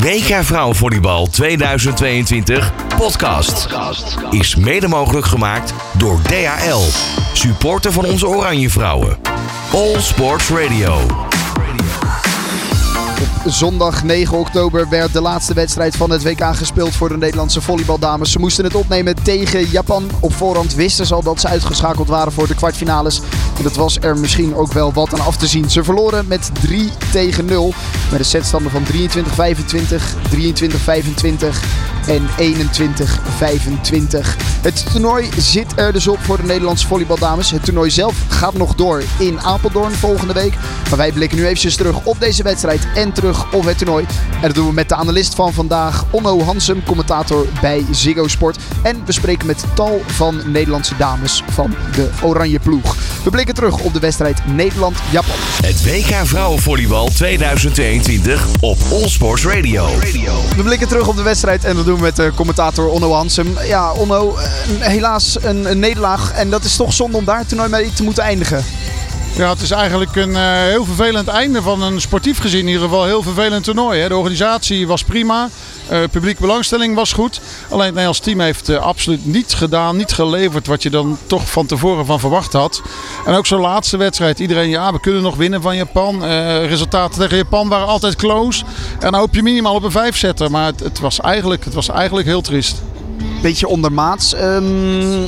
WK Vrouwenvolleybal 2022 podcast is mede mogelijk gemaakt door DHL, supporter van onze Oranje Vrouwen. All Sports Radio. Zondag 9 oktober werd de laatste wedstrijd van het WK gespeeld voor de Nederlandse volleybaldames. Ze moesten het opnemen tegen Japan. Op voorhand wisten ze al dat ze uitgeschakeld waren voor de kwartfinales. En dat was er misschien ook wel wat aan af te zien. Ze verloren met 3 tegen 0. Met een setstanden van 23-25, 23-25 en 21-25. Het toernooi zit er dus op voor de Nederlandse volleybaldames. Het toernooi zelf gaat nog door in Apeldoorn volgende week. Maar wij blikken nu eventjes terug op deze wedstrijd en terug op het toernooi. En dat doen we met de analist van vandaag, Onno Hansum, commentator bij Ziggo Sport. En we spreken met tal van Nederlandse dames van de Oranje Ploeg. We blikken terug op de wedstrijd Nederland-Japan. Het WK Vrouwenvolleybal 2022 op All Sports Radio. We blikken terug op de wedstrijd en dat doen we met de commentator Onno Hansum. Ja, Onno, eh, helaas een, een nederlaag. En dat is toch zonde om daar het toernooi mee te moeten eindigen. Ja, het is eigenlijk een uh, heel vervelend einde van een sportief gezien. In ieder geval heel vervelend toernooi. Hè. De organisatie was prima. Uh, publieke belangstelling was goed. Alleen het Nederlands team heeft uh, absoluut niet gedaan, niet geleverd wat je dan toch van tevoren van verwacht had. En ook zo'n laatste wedstrijd. Iedereen, ja, we kunnen nog winnen van Japan. resultaten tegen Japan waren altijd close. En dan hoop je minimaal op een vijfzetter. Maar het, het, was eigenlijk, het was eigenlijk heel triest beetje ondermaats. Um,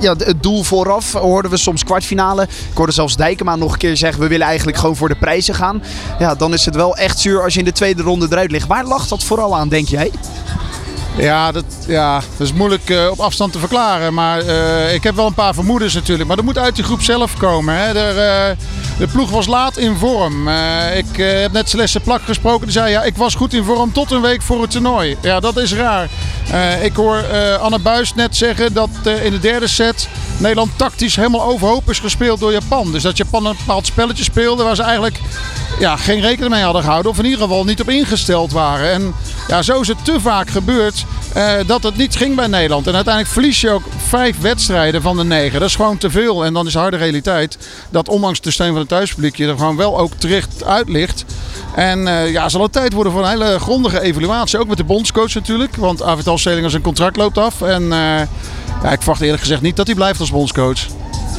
ja, het doel vooraf hoorden we soms kwartfinale. Ik hoorde zelfs Dijkema nog een keer zeggen: we willen eigenlijk gewoon voor de prijzen gaan. Ja, dan is het wel echt zuur als je in de tweede ronde eruit ligt. Waar lag dat vooral aan, denk jij? Ja, dat, ja, dat is moeilijk uh, op afstand te verklaren. Maar uh, ik heb wel een paar vermoedens natuurlijk. Maar dat moet uit die groep zelf komen. Hè. De, uh, de ploeg was laat in vorm. ik heb net Celeste Plak gesproken. Die zei, ja, ik was goed in vorm tot een week voor het toernooi. Ja, dat is raar. Ik hoor Anne Buis net zeggen dat in de derde set Nederland tactisch helemaal overhoop is gespeeld door Japan. Dus dat Japan een bepaald spelletje speelde waar ze eigenlijk ja, geen rekening mee hadden gehouden. Of in ieder geval niet op ingesteld waren. En ja, zo is het te vaak gebeurd dat het niet ging bij Nederland. En uiteindelijk verlies je ook vijf wedstrijden van de negen. Dat is gewoon te veel. En dan is de harde realiteit dat ondanks de steun van het thuispubliek je er gewoon wel ook terecht uit ligt. En uh, ja, zal het tijd worden voor een hele grondige evaluatie. Ook met de bondscoach natuurlijk. Want Avital zijn contract loopt af. En uh, ja, ik verwacht eerlijk gezegd niet dat hij blijft als bondscoach.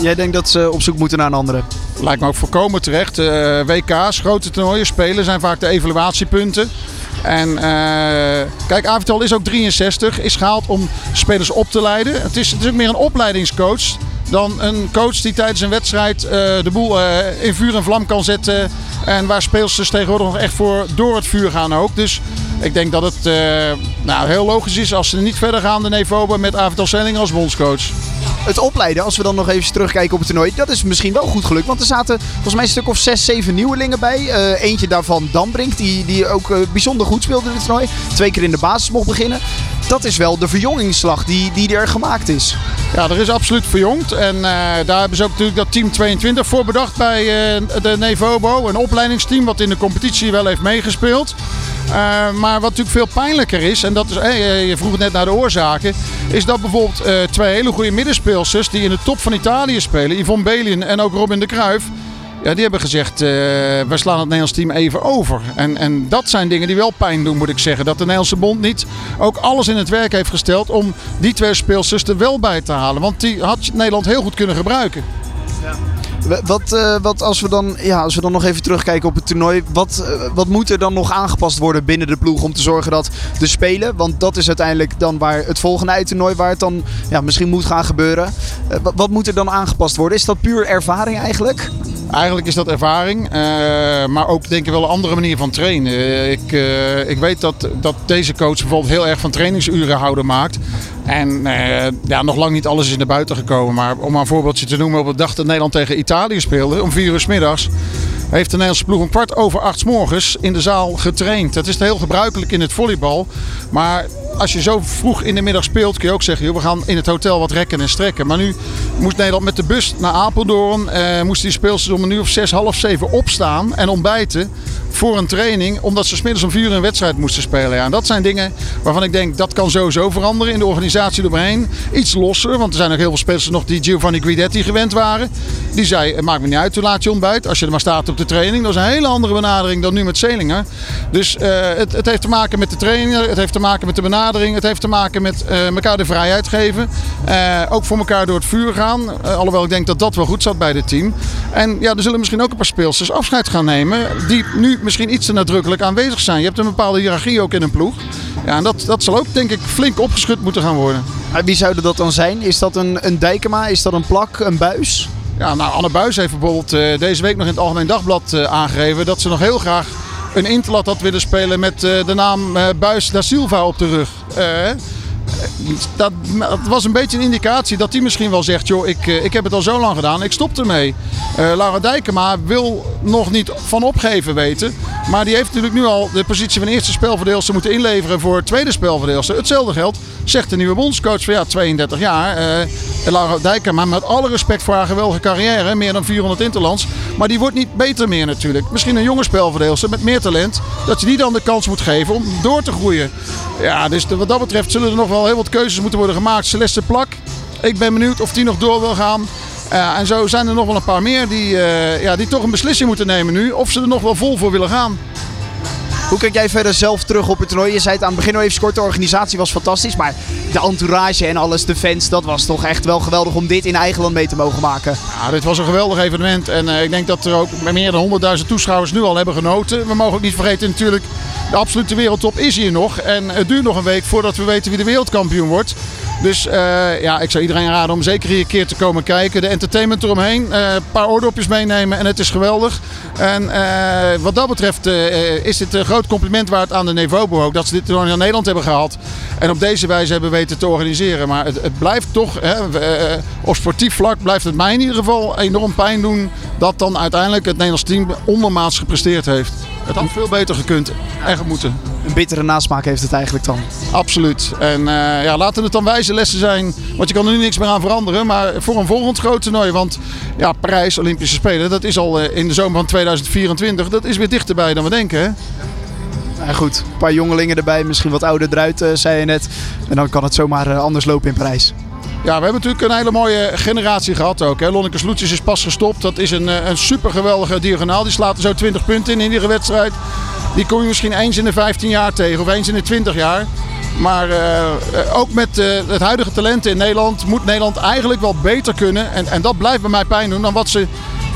Jij denkt dat ze op zoek moeten naar een andere? Lijkt me ook voorkomen terecht. Uh, WK's, grote toernooien, spelen zijn vaak de evaluatiepunten. En uh, kijk, Avital is ook 63, is gehaald om spelers op te leiden. Het is, ook meer een opleidingscoach dan een coach die tijdens een wedstrijd uh, de boel in vuur en vlam kan zetten. En waar speelsters tegenwoordig nog echt voor door het vuur gaan ook. Dus ik denk dat het nou, heel logisch is als ze niet verder gaan de Nevoba met Avital Selling als bondscoach het opleiden, als we dan nog even terugkijken op het toernooi, dat is misschien wel goed gelukt. Want er zaten volgens mij een stuk of zes, zeven nieuwelingen bij. Uh, eentje daarvan Dambrink, die, die ook uh, bijzonder goed speelde in het toernooi. Twee keer in de basis mocht beginnen. Dat is wel de verjongingsslag die, die er gemaakt is. Ja, er is absoluut verjongd. En uh, daar hebben ze ook natuurlijk dat team 22 voor bedacht bij de Nevobo. Een opleidingsteam wat in de competitie wel heeft meegespeeld. Uh, maar wat natuurlijk veel pijnlijker is, en dat is, eh, je vroeg net naar de oorzaken, is dat bijvoorbeeld uh, twee hele goede middenspeelsters die in de top van Italië spelen, Yvonne Belin en ook Robin de Cruijff, ja, die hebben gezegd, uh, we slaan het Nederlands team even over. En, en dat zijn dingen die wel pijn doen, moet ik zeggen. Dat de Nederlandse bond niet ook alles in het werk heeft gesteld om die twee speelsters er wel bij te halen. Want die had Nederland heel goed kunnen gebruiken. Ja. Wat, uh, wat als, we dan, ja, als we dan nog even terugkijken op het toernooi. Wat, uh, wat moet er dan nog aangepast worden binnen de ploeg om te zorgen dat de Spelen. Want dat is uiteindelijk dan waar het volgende toernooi waar het dan ja, misschien moet gaan gebeuren. Uh, wat, wat moet er dan aangepast worden? Is dat puur ervaring eigenlijk? Eigenlijk is dat ervaring, uh, maar ook denk ik wel een andere manier van trainen. Ik, uh, ik weet dat, dat deze coach bijvoorbeeld heel erg van trainingsuren houden maakt. En ja, nog lang niet alles is naar buiten gekomen. Maar om een voorbeeldje te noemen, op de dag dat Nederland tegen Italië speelde, om vier uur s middags, heeft de Nederlandse ploeg een kwart over acht morgens in de zaal getraind. Dat is heel gebruikelijk in het volleybal. Maar als je zo vroeg in de middag speelt, kun je ook zeggen: joh, we gaan in het hotel wat rekken en strekken. Maar nu moest Nederland met de bus naar Apeldoorn. Eh, moest die speelsters om een uur of zes, half zeven opstaan en ontbijten voor een training. Omdat ze smiddags om vier uur een wedstrijd moesten spelen. Ja, en dat zijn dingen waarvan ik denk dat kan sowieso veranderen in de organisatie eromheen. Iets losser, want er zijn ook heel veel spelers nog die Giovanni Guidetti gewend waren. Die zei: maakt me niet uit, hoe laat je ontbijt. Als je er maar staat op de training. Dat is een hele andere benadering dan nu met Zelinger. Dus het, het, heeft te maken met de trainer, het heeft te maken met de benadering, het heeft te maken met elkaar de vrijheid geven. ook voor elkaar door het vuur gaan. alhoewel ik denk dat dat wel goed zat bij dit team. En ja, er zullen misschien ook een paar speelsters afscheid gaan nemen. Die nu misschien iets te nadrukkelijk aanwezig zijn. Je hebt een bepaalde hiërarchie ook in een ploeg. Ja, en dat, dat zal ook denk ik flink opgeschud moeten gaan worden. Wie zouden dat dan zijn? Is dat een, een Dijkema? Is dat een Plak? Een Buis? Ja, nou, Anne Buis heeft bijvoorbeeld uh, deze week nog in het Algemeen Dagblad uh, aangegeven dat ze nog heel graag een interlat had willen spelen met uh, de naam Buis da Silva op de rug dat, was een beetje een indicatie dat hij misschien wel zegt: joh, ik, eh, ik heb het al zo lang gedaan, ik stop ermee. Uh, Lara Dijkema wil nog niet van opgeven weten. Maar die heeft natuurlijk nu al de positie van eerste spelverdeelster moeten inleveren voor tweede spelverdeelster. Hetzelfde geldt, zegt de nieuwe bondscoach van ja, 32 jaar. Uh, Lara Dijkema, met alle respect voor haar geweldige carrière, meer dan 400 interlands. Maar die wordt niet beter meer natuurlijk. Misschien een jonge spelverdeelster met meer talent, dat je die dan de kans moet geven om door te groeien. Ja, dus wat dat betreft zullen er nog wel heel wat keuzes moeten worden gemaakt. Celeste Plak, ik ben benieuwd of die nog door wil gaan. Uh, en zo zijn er nog wel een paar meer die, uh, ja, die toch een beslissing moeten nemen nu. Of ze er nog wel vol voor willen gaan. Hoe kijk jij verder zelf terug op het toernooi? Je zei het aan het begin al even kort, de organisatie was fantastisch. Maar de entourage en alles, de fans, dat was toch echt wel geweldig om dit in eigen land mee te mogen maken. Ja, dit was een geweldig evenement. En uh, ik denk dat er ook meer dan 100.000 toeschouwers nu al hebben genoten. We mogen ook niet vergeten natuurlijk, de absolute wereldtop is hier nog. En het duurt nog een week voordat we weten wie de wereldkampioen wordt. Dus uh, ja, ik zou iedereen raden om zeker hier een keer te komen kijken. De entertainment eromheen. Uh, een paar oordopjes meenemen en het is geweldig. En uh, wat dat betreft is dit een groot compliment waard aan de Nevobo ook. Dat ze dit toernooi naar Nederland hebben gehaald. En op deze wijze hebben weten te organiseren. Maar het, het blijft toch, hè, op sportief vlak blijft het mij in ieder geval enorm pijn doen. Dat dan uiteindelijk het Nederlands team ondermaats gepresteerd heeft. Het had veel beter gekund en moeten. Een bittere nasmaak heeft het eigenlijk dan. Absoluut. En uh, ja, laten het dan wijze lessen zijn. Want je kan er nu niks meer aan veranderen. Maar voor een volgend groot toernooi. Want ja, Parijs, Olympische Spelen, dat is al uh, in de zomer van 2024. Dat is weer dichterbij dan we denken. Hè? Ja, goed, een paar jongelingen erbij, misschien wat ouder eruit, uh, zei je net. En dan kan het zomaar anders lopen in Parijs. Ja, we hebben natuurlijk een hele mooie generatie gehad ook. Hè. Lonneke Sloetjes is pas gestopt. Dat is een, een super geweldige diagonaal. Die slaat er zo 20 punten in in iedere wedstrijd. Die kom je misschien eens in de 15 jaar tegen of eens in de 20 jaar. Maar uh, ook met uh, het huidige talent in Nederland moet Nederland eigenlijk wel beter kunnen. En, en dat blijft bij mij pijn doen dan wat ze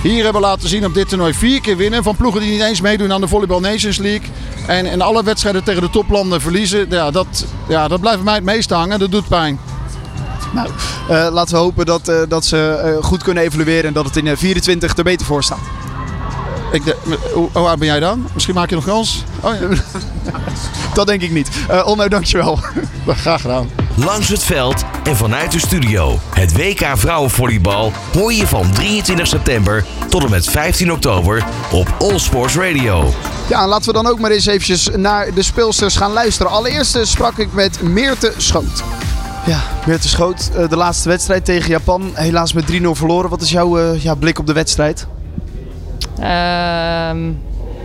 hier hebben laten zien op dit toernooi. Vier keer winnen van ploegen die niet eens meedoen aan de Volleyball Nations League. En, en alle wedstrijden tegen de toplanden verliezen. Ja, dat, ja, dat blijft bij mij het meest hangen. Dat doet pijn. Nou, uh, laten we hopen dat, uh, dat ze uh, goed kunnen evolueren en dat het in 24 er beter voor staat. Ik de, hoe, hoe oud ben jij dan? Misschien maak je nog kans? Oh, ja. dat denk ik niet. Uh, Onno, dankjewel. Graag gedaan. Langs het veld en vanuit de studio. Het WK Vrouwenvolleybal hoor je van 23 september tot en met 15 oktober op All Sports Radio. Ja, laten we dan ook maar eens eventjes naar de speelsters gaan luisteren. Allereerst sprak ik met Meerte Schoot. Ja, Meerte Schoot, de laatste wedstrijd tegen Japan. Helaas met 3-0 verloren. Wat is jouw uh, ja, blik op de wedstrijd? Uh,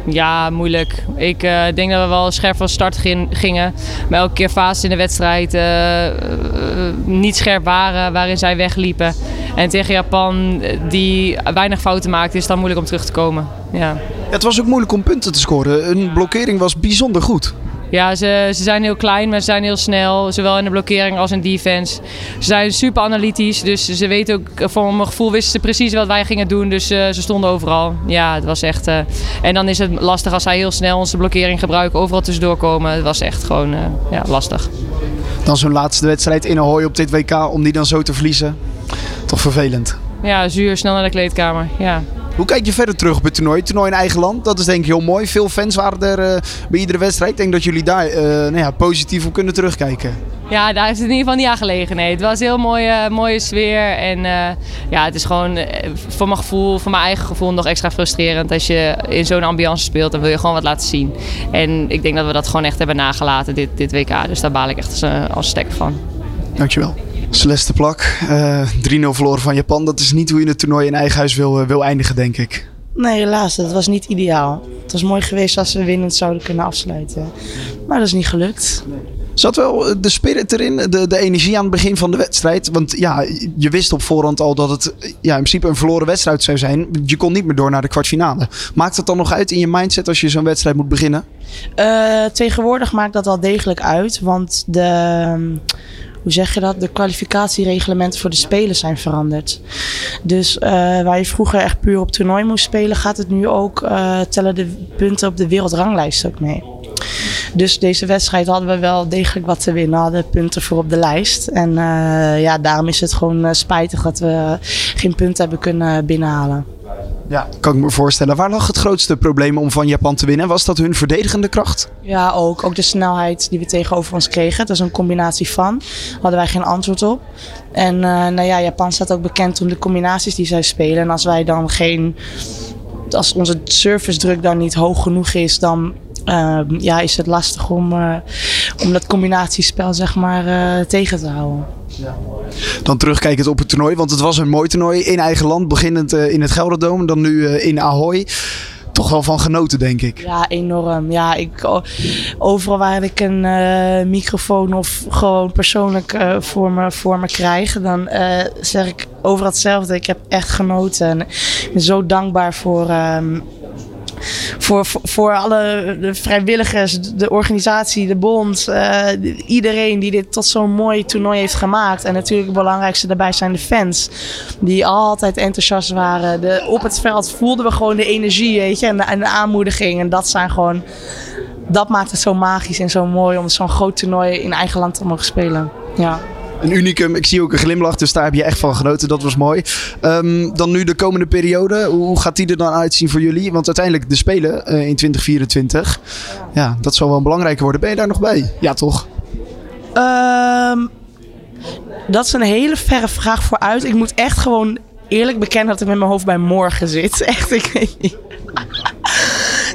ja, moeilijk. Ik uh, denk dat we wel scherp van start gingen. Maar elke keer fase in de wedstrijd uh, uh, niet scherp waren, waarin zij wegliepen. En tegen Japan, die weinig fouten maakte, is het dan moeilijk om terug te komen. Ja. ja. het was ook moeilijk om punten te scoren. Een blokkering was bijzonder goed. Ja, ze, ze zijn heel klein, maar ze zijn heel snel. Zowel in de blokkering als in defense. Ze zijn super analytisch. Dus ze weten ook, voor mijn gevoel wisten ze precies wat wij gingen doen. Dus uh, ze stonden overal. Ja, het was echt... Uh, en dan is het lastig als zij heel snel onze blokkering gebruiken. Overal tussendoor komen. Het was echt gewoon uh, ja, lastig. Dan zo'n laatste wedstrijd in Ahoy op dit WK. Om die dan zo te verliezen. Toch vervelend. Ja, zuur. Snel naar de kleedkamer. Ja. Hoe kijk je verder terug op het toernooi? Toernooi in eigen land, dat is denk ik heel mooi. Veel fans waren er uh, bij iedere wedstrijd. Ik denk dat jullie daar uh, nou ja, positief op kunnen terugkijken. Ja, daar is het in ieder geval niet aan gelegen. Nee. Het was een heel mooie, mooie sfeer. En ja, het is gewoon voor mijn gevoel, voor mijn eigen gevoel nog extra frustrerend. Als je in zo'n ambiance speelt, dan wil je gewoon wat laten zien. En ik denk dat we dat gewoon echt hebben nagelaten, dit, dit WK. Dus daar baal ik echt als, als stekker van. Dankjewel. Celeste Plak, uh, 3-0 verloren van Japan. Dat is niet hoe je het toernooi in eigen huis wil, wil eindigen, denk ik. Nee, helaas. Dat was niet ideaal. Het was mooi geweest als we winnend zouden kunnen afsluiten. Maar dat is niet gelukt. Zat wel de spirit erin, de, de energie aan het begin van de wedstrijd? Want ja, je wist op voorhand al dat het ja, in principe een verloren wedstrijd zou zijn. Je kon niet meer door naar de kwartfinale. Maakt het dan nog uit in je mindset als je zo'n wedstrijd moet beginnen? Uh, tegenwoordig maakt dat wel degelijk uit. Want de hoe zeg je dat? De kwalificatiereglementen voor de spelen zijn veranderd. Dus uh, waar je vroeger echt puur op toernooi moest spelen, gaat het nu ook uh, tellen de punten op de wereldranglijst ook mee. Dus deze wedstrijd hadden we wel degelijk wat te winnen. Hadden punten voor op de lijst. En uh, ja, daarom is het gewoon spijtig dat we geen punten hebben kunnen binnenhalen. Ja, kan ik me voorstellen. Waar lag het grootste probleem om van Japan te winnen? Was dat hun verdedigende kracht? Ja, ook. Ook de snelheid die we tegenover ons kregen. Dat is een combinatie van. Hadden wij geen antwoord op. En uh, nou ja, Japan staat ook bekend om de combinaties die zij spelen. En als wij dan geen... Als onze service druk dan niet hoog genoeg is, dan uh, ja, is het lastig om, uh, om dat combinatiespel zeg maar, uh, tegen te houden. Ja. Dan terugkijkend op het toernooi, want het was een mooi toernooi in eigen land, beginnend in het Gelderdoom, dan nu in Ahoy toch wel van genoten, denk ik. Ja, enorm. Ja, ik, overal waar ik een uh, microfoon of gewoon persoonlijk uh, voor, me, voor me krijg, dan uh, zeg ik overal hetzelfde. Ik heb echt genoten. En ik ben zo dankbaar voor. Um, voor, voor, alle de vrijwilligers, de organisatie, de bond, uh, iedereen die dit tot zo'n mooi toernooi heeft gemaakt. En natuurlijk het belangrijkste daarbij zijn de fans, die altijd enthousiast waren. De, op het veld voelden we gewoon de energie, weet je, en de, en de aanmoediging. En dat zijn gewoon, dat maakt het zo magisch en zo mooi om zo'n groot toernooi in eigen land te mogen spelen. Ja een unicum. Ik zie ook een glimlach, dus daar heb je echt van genoten. Dat was mooi. Um, dan nu de komende periode. Hoe gaat die er dan uitzien voor jullie? Want uiteindelijk de Spelen uh, in 2024. Ja, dat zal wel belangrijker worden. Ben je daar nog bij? Ja, toch? Um, dat is een hele verre vraag vooruit. Ik moet echt gewoon eerlijk bekennen dat ik met mijn hoofd bij morgen zit. Echt, ik weet niet.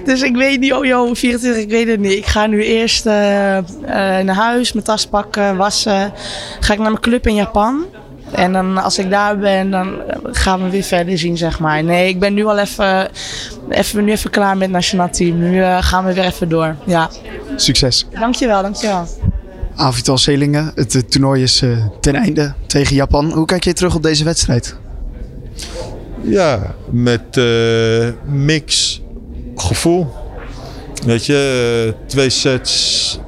Dus ik weet niet, oh joh, 24, ik weet het niet. Ik ga nu eerst uh, uh, naar huis, mijn tas pakken, wassen. Ga ik naar mijn club in Japan. En dan als ik daar ben, dan gaan we weer verder zien, zeg maar. Nee, ik ben nu al even, even, nu even klaar met het nationaal team. Nu uh, gaan we weer even door, ja. Succes. Dankjewel, dankjewel. Avital Selingen, het, het toernooi is uh, ten einde tegen Japan. Hoe kijk je terug op deze wedstrijd? Ja, met uh, mix gevoel. Weet je, twee sets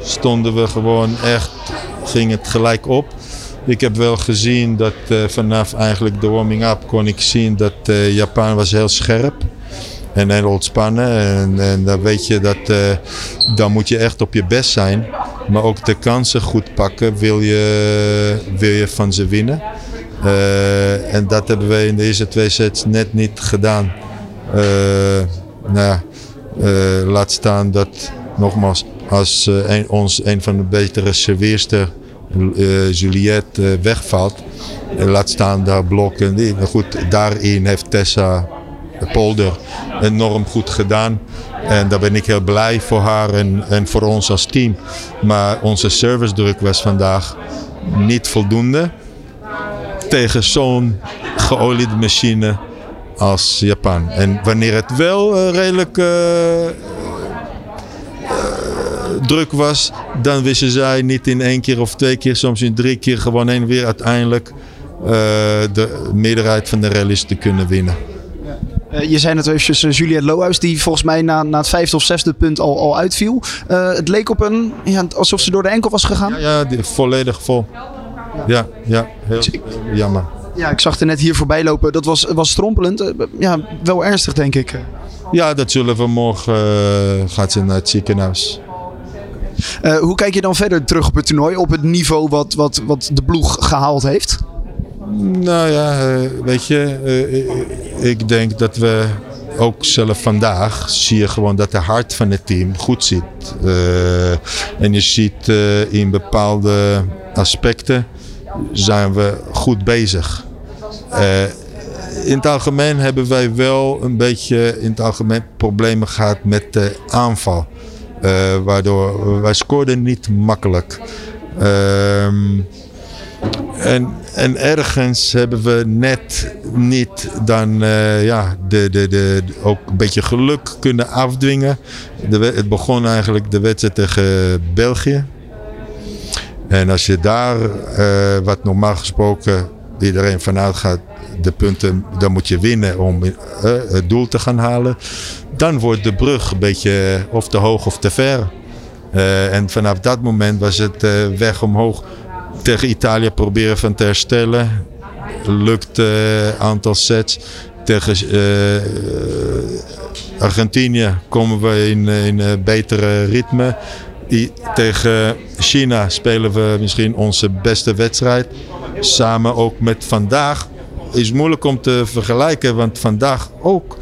stonden we gewoon echt, ging het gelijk op. Ik heb wel gezien dat uh, vanaf eigenlijk de warming-up kon ik zien dat uh, Japan was heel scherp en heel ontspannen. En, en dan weet je dat dan moet je echt op je best zijn. Maar ook de kansen goed pakken wil je, wil je van ze winnen. en dat hebben we in de eerste twee sets net niet gedaan nou, uh, laat staan dat nogmaals, als uh, een, ons een van de betere serveerster, uh, Juliette, wegvalt, laat staan daar blokken. Goed, daarin heeft Tessa Polder enorm goed gedaan. En daar ben ik heel blij voor haar en, en voor ons als team. Maar onze service druk was vandaag niet voldoende. Tegen zo'n geoliede machine als Japan. En wanneer het wel uh, redelijk uh, uh, druk was, dan wisten zij niet in één keer of twee keer, soms in drie keer gewoon één weer uiteindelijk de meerderheid van de rallies te kunnen winnen. je zei net eventjes Juliette Lohuis, die volgens mij na, na het vijfde of zesde punt al, al uitviel. het leek op een, ja, alsof ze door de enkel was gegaan. Ja, ja die, volledig vol. Ja, ja heel, ik, jammer. Ja, ik zag er net hier voorbij lopen. Dat was, was strompelend. Eh, ja, wel ernstig, denk ik. Ja, dat zullen we morgen. Uh, gaat ze naar het ziekenhuis. Uh, hoe kijk je dan verder terug op het toernooi? Op het niveau wat, wat, wat de ploeg gehaald heeft? Nou ja, uh, weet je, ik denk dat we ook zelf vandaag zie je gewoon dat de hart van het team goed zit. en je ziet in bepaalde aspecten zijn we goed bezig. Uh, in het algemeen hebben wij wel een beetje in het algemeen problemen gehad met de aanval. Uh, waardoor wij scoorden niet makkelijk. Um, en, en ergens hebben we net niet dan uh, ja, de, de, de, ook een beetje geluk kunnen afdwingen. De, het begon eigenlijk de wedstrijd tegen België. En als je daar, wat normaal gesproken iedereen vanuit gaat, de punten, dan moet je winnen om uh, het doel te gaan halen. Dan wordt de brug een beetje of te hoog of te ver. Uh, en vanaf dat moment was het weg omhoog tegen Italië proberen van te herstellen. Lukt een aantal sets. Tegen Argentinië komen we in een betere ritme. I, tegen China spelen we misschien onze beste wedstrijd. Samen ook met vandaag. Is moeilijk om te vergelijken, want vandaag ook.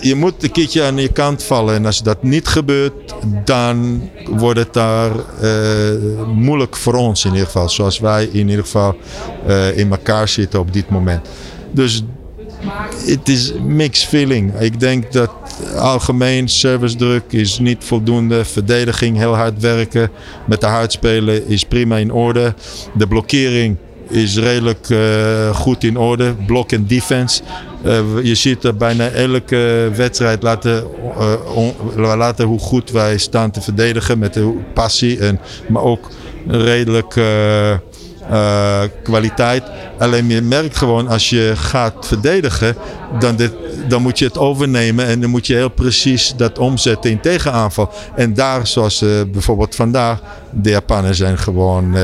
Je moet een keertje aan je kant vallen. En als dat niet gebeurt, dan wordt het daar uh, moeilijk voor ons in ieder geval. Zoals wij in ieder geval uh, in elkaar zitten op dit moment. Dus het is mixed feeling. Ik denk dat algemeen service druk is niet voldoende. Verdediging heel hard werken. Met de hard spelen is prima in orde. De blokkering is redelijk uh, goed in orde. Blok en defense. Uh, je ziet er bijna elke wedstrijd laten, on, laten hoe goed wij staan te verdedigen met de passie. En, maar ook redelijk uh, kwaliteit. Alleen je merkt gewoon als je gaat verdedigen, dan, dit, dan moet je het overnemen en dan moet je heel precies dat omzetten in tegenaanval. En daar, zoals uh, bijvoorbeeld vandaag, de Japanen zijn gewoon uh,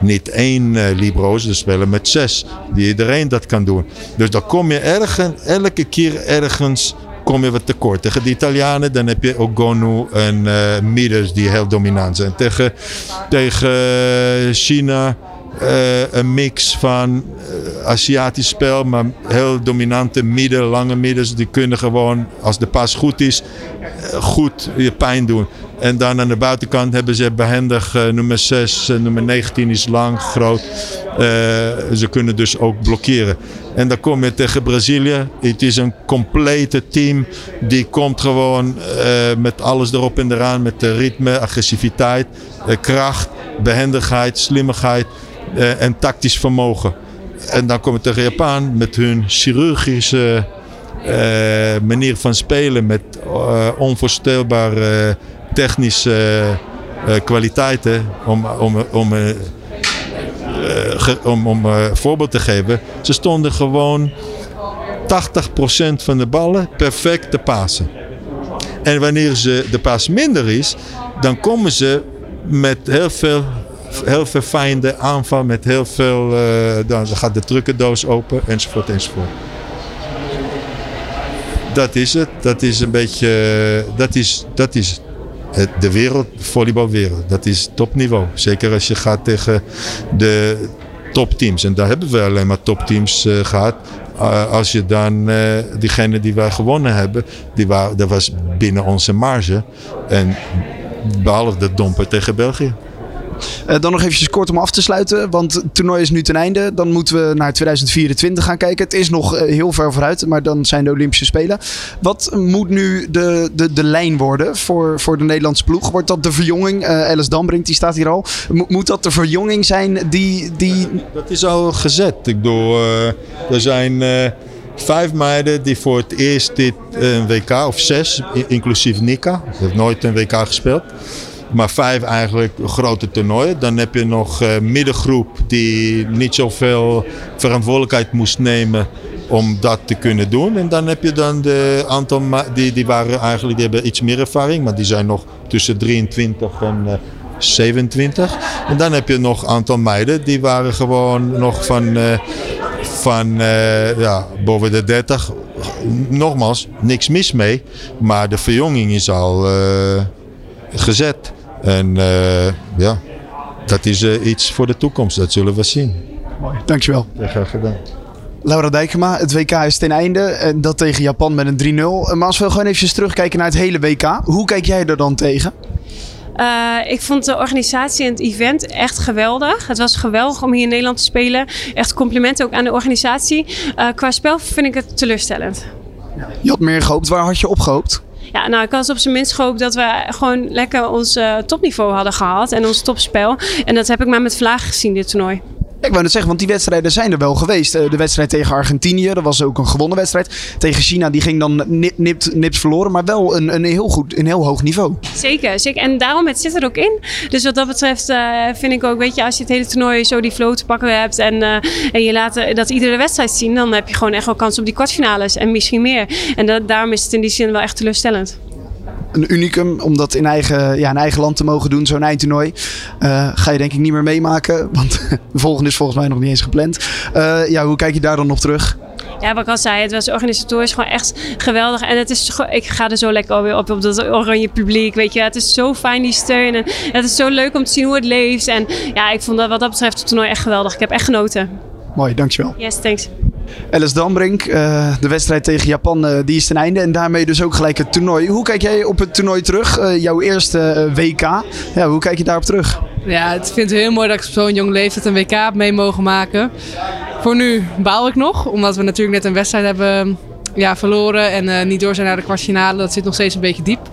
niet één Libro's, ze spelen met zes, die iedereen dat kan doen. Dus dan kom je elke keer ergens kom je wat tekort. Tegen de Italianen dan heb je ook Gonu en uh, die heel dominant zijn. Tegen, tegen China uh, een mix van uh, Aziatisch spel, maar heel dominante midden, lange middens. Die kunnen gewoon, als de pas goed is, goed je pijn doen. En dan aan de buitenkant hebben ze behendig nummer 6, nummer 19 is lang, groot. ze kunnen dus ook blokkeren. En dan kom je tegen Brazilië. Het is een complete team. Die komt gewoon met alles erop en eraan. Met de ritme, agressiviteit, kracht, behendigheid, slimmigheid. Uh, en tactisch vermogen. En dan kom je tegen Japan met hun chirurgische manier van spelen. Met onvoorstelbare technische kwaliteiten. Om, om, om, om, om voorbeeld te geven. Ze stonden gewoon 80% van de ballen perfect te pasen. En wanneer ze de pas minder is, dan komen ze met heel veel heel verfijnde aanval met heel veel. Uh, dan gaat de trucendoos open enzovoort enzovoort. Dat is het. Dat is een beetje. Dat is, dat is het, de wereld, volleybalwereld. Dat is topniveau. Zeker als je gaat tegen de topteams. En daar hebben we alleen maar topteams uh, gehad. Uh, als je dan uh, diegene die wij gewonnen hebben, die waren, dat was binnen onze marge. En behalve de domper tegen België. Uh, dan nog even kort om af te sluiten, want het toernooi is nu ten einde. Dan moeten we naar 2024 gaan kijken. Het is nog uh, heel ver vooruit, maar dan zijn de Olympische Spelen. Wat moet nu de, de, de lijn worden voor, voor de Nederlandse ploeg? Wordt dat de verjonging? Uh, Alice Dambrink, die staat hier al. Mo moet dat de verjonging zijn die... die... Dat is al gezet. Ik bedoel, er zijn vijf meiden die voor het eerst dit WK, of zes, inclusief Nika. Ze heeft nooit een WK gespeeld. Maar vijf eigenlijk grote toernooien. Dan heb je nog uh, middengroep die niet zoveel verantwoordelijkheid moest nemen om dat te kunnen doen. En dan heb je dan de aantal die, die waren eigenlijk die hebben iets meer ervaring, maar die zijn nog tussen 23 en uh, 27. En dan heb je nog een aantal meiden die waren gewoon nog van, uh, van ja, boven de 30. Nogmaals, niks mis mee, maar de verjonging is al gezet. En uh, ja, dat is uh, iets voor de toekomst. Dat zullen we zien. Mooi, dankjewel. Ja, graag gedaan. Laura Dijkema, het WK is ten einde. En dat tegen Japan met een 3-0. Maar als we gewoon even terugkijken naar het hele WK. Hoe kijk jij er dan tegen? Uh, ik vond de organisatie en het event echt geweldig. Het was geweldig om hier in Nederland te spelen. Echt complimenten ook aan de organisatie. Uh, qua spel vind ik het teleurstellend. Je had meer gehoopt. Waar had je op gehoopt? Ja, nou, ik had op zijn minst gehoopt dat we gewoon lekker ons uh, topniveau hadden gehad en ons topspel. En dat heb ik maar met vlagen gezien, dit toernooi. Ik wou net zeggen, want die wedstrijden zijn er wel geweest. Eh, de wedstrijd tegen Argentinië, dat was ook een gewonnen wedstrijd. Tegen China, die ging dan nip, nipt, nipt verloren, maar wel een, een heel goed, een heel hoog niveau. Zeker, zeker. En daarom het zit er ook in. Dus wat dat betreft uh, vind ik ook, weet je, als je het hele toernooi zo die flow te pakken hebt en, uh, en je laat dat iedere wedstrijd zien, dan heb je gewoon echt wel kans op die kwartfinales en misschien meer. En dat, daarom is het in die zin wel echt teleurstellend een unicum om dat in eigen, ja, in eigen land te mogen doen, zo'n eindtoernooi. Uh, ga je denk ik niet meer meemaken, want de volgende is volgens mij nog niet eens gepland. Uh, ja, hoe kijk je daar dan op terug? Ja, wat ik al zei, het was organisatorisch gewoon echt geweldig. En het is, ik ga er zo lekker alweer op, op dat oranje publiek. Weet je, het is zo fijn die steun. En het is zo leuk om te zien hoe het leeft. En ja, ik vond dat wat dat betreft het toernooi echt geweldig. Ik heb echt genoten. Mooi, dankjewel. Yes, thanks. Alice Dambrink, uh, de wedstrijd tegen Japan, uh, die is ten einde. En daarmee dus ook gelijk het toernooi. Hoe kijk jij op het toernooi terug? Uh, jouw eerste WK. Ja, hoe kijk je daarop terug? Ja, ik vind het heel mooi dat ik op zo'n jong leeftijd een WK heb mee mogen maken. Voor nu baal ik nog, omdat we natuurlijk net een wedstrijd hebben ja, verloren en niet door zijn naar de kwartfinale. Dat zit nog steeds een beetje diep.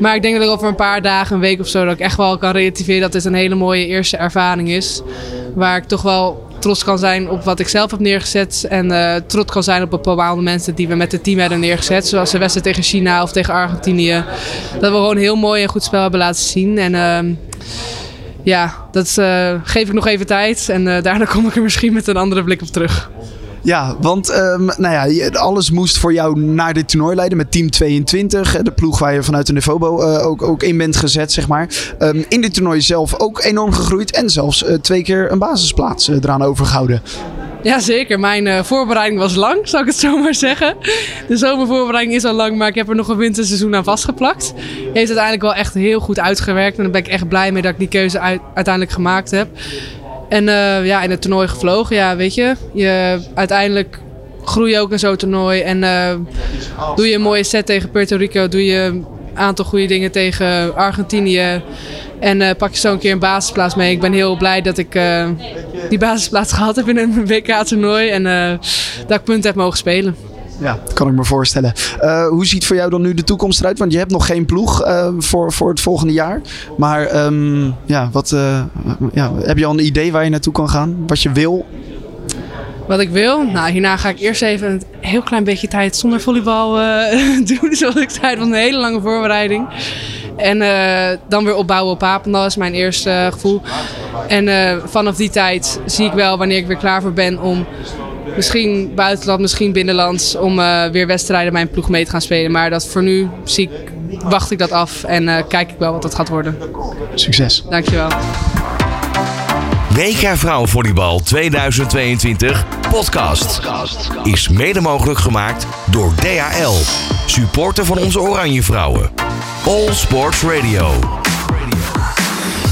Maar ik denk dat ik over een paar dagen, een week of zo, dat ik echt wel kan relativeren dat dit een hele mooie eerste ervaring is. Waar ik toch wel trots kan zijn op wat ik zelf heb neergezet. En uh, trots kan zijn op bepaalde mensen die we met het team hebben neergezet. Zoals de wedstrijd tegen China of tegen Argentinië. Dat we gewoon heel mooi en goed spel hebben laten zien. En uh, ja, dat uh, geef ik nog even tijd. En daarna kom ik er misschien met een andere blik op terug. Ja, want um, nou ja, alles moest voor jou naar dit toernooi leiden met Team 22. De ploeg waar je vanuit de Nevobo uh, ook, ook in bent gezet, zeg maar. Um, in dit toernooi zelf ook enorm gegroeid. En zelfs uh, twee keer een basisplaats uh, eraan overgehouden. Jazeker, mijn voorbereiding was lang, zou ik het zo maar zeggen. De zomervoorbereiding is al lang, maar ik heb er nog een winterseizoen aan vastgeplakt. Heeft uiteindelijk wel echt heel goed uitgewerkt. En daar ben ik echt blij mee dat ik die keuze uit, uiteindelijk gemaakt heb. En uh, ja, in het toernooi gevlogen. Ja, weet je, je uiteindelijk groei je ook in zo'n toernooi. En uh, doe je een mooie set tegen Puerto Rico. Doe je een aantal goede dingen tegen Argentinië. En uh, pak je zo een keer een basisplaats mee. Ik ben heel blij dat ik die basisplaats gehad heb in een WK-toernooi. En dat ik punten heb mogen spelen. Ja, kan ik me voorstellen. Uh, hoe ziet voor jou dan nu de toekomst eruit? Want je hebt nog geen ploeg uh, voor, voor het volgende jaar. Maar um, ja, wat, uh, ja, heb je al een idee waar je naartoe kan gaan? Wat je wil? Wat ik wil? Nou, hierna ga ik eerst even een heel klein beetje tijd zonder volleybal doen. Zoals ik zei, was een hele lange voorbereiding. En dan weer opbouwen op Papendal is mijn eerste gevoel. En vanaf die tijd zie ik wel wanneer ik weer klaar voor ben om misschien buitenland, misschien binnenlands, om uh, weer wedstrijden mijn ploeg mee te gaan spelen. Maar dat voor nu zie ik, wacht ik dat af en uh, kijk ik wel wat dat gaat worden. Succes. Dankjewel. WK Vrouwenvolleybal 2022 podcast is mede mogelijk gemaakt door DHL, supporter van onze Oranje Vrouwen. All Sports Radio.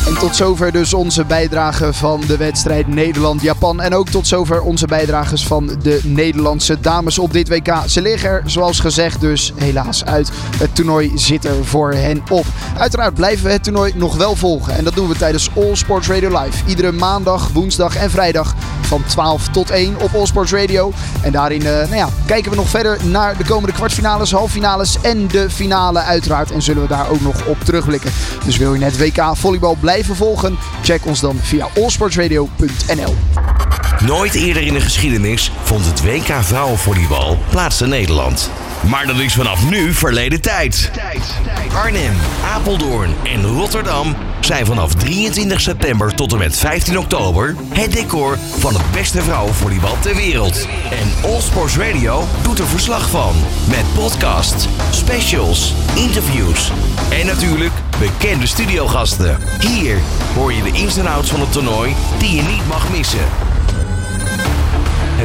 En tot zover dus onze bijdrage van de wedstrijd Nederland-Japan. En ook tot zover onze bijdrages van de Nederlandse dames op dit WK. Ze liggen er, zoals gezegd, dus helaas uit. Het toernooi zit er voor hen op. Uiteraard blijven we het toernooi nog wel volgen. En dat doen we tijdens All Sports Radio Live. Iedere maandag, woensdag en vrijdag van 12 tot 1 op All Sports Radio. En daarin uh, nou ja, kijken we nog verder naar de komende kwartfinales, halffinales en de finale uiteraard. En zullen we daar ook nog op terugblikken. Dus wil je net WK volleybal blijven volgen? Check ons dan via allsportsradio.nl. Nooit eerder in de geschiedenis vond het WK vrouwenvolleybal plaats in Nederland. Maar dat is vanaf nu verleden tijd. Arnhem, Apeldoorn en Rotterdam zijn vanaf 23 september tot en met 15 oktober het decor van het beste vrouwenvolleybal ter wereld. En All Sports Radio doet er verslag van. Met podcasts, specials, interviews en natuurlijk bekende studiogasten. Hier hoor je de ins en outs van het toernooi die je niet mag missen.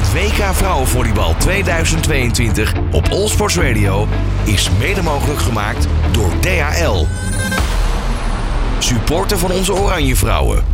Het WK Vrouwenvolleybal 2022 op Allsports Radio is mede mogelijk gemaakt door DHL. Supporter van onze Oranje Vrouwen.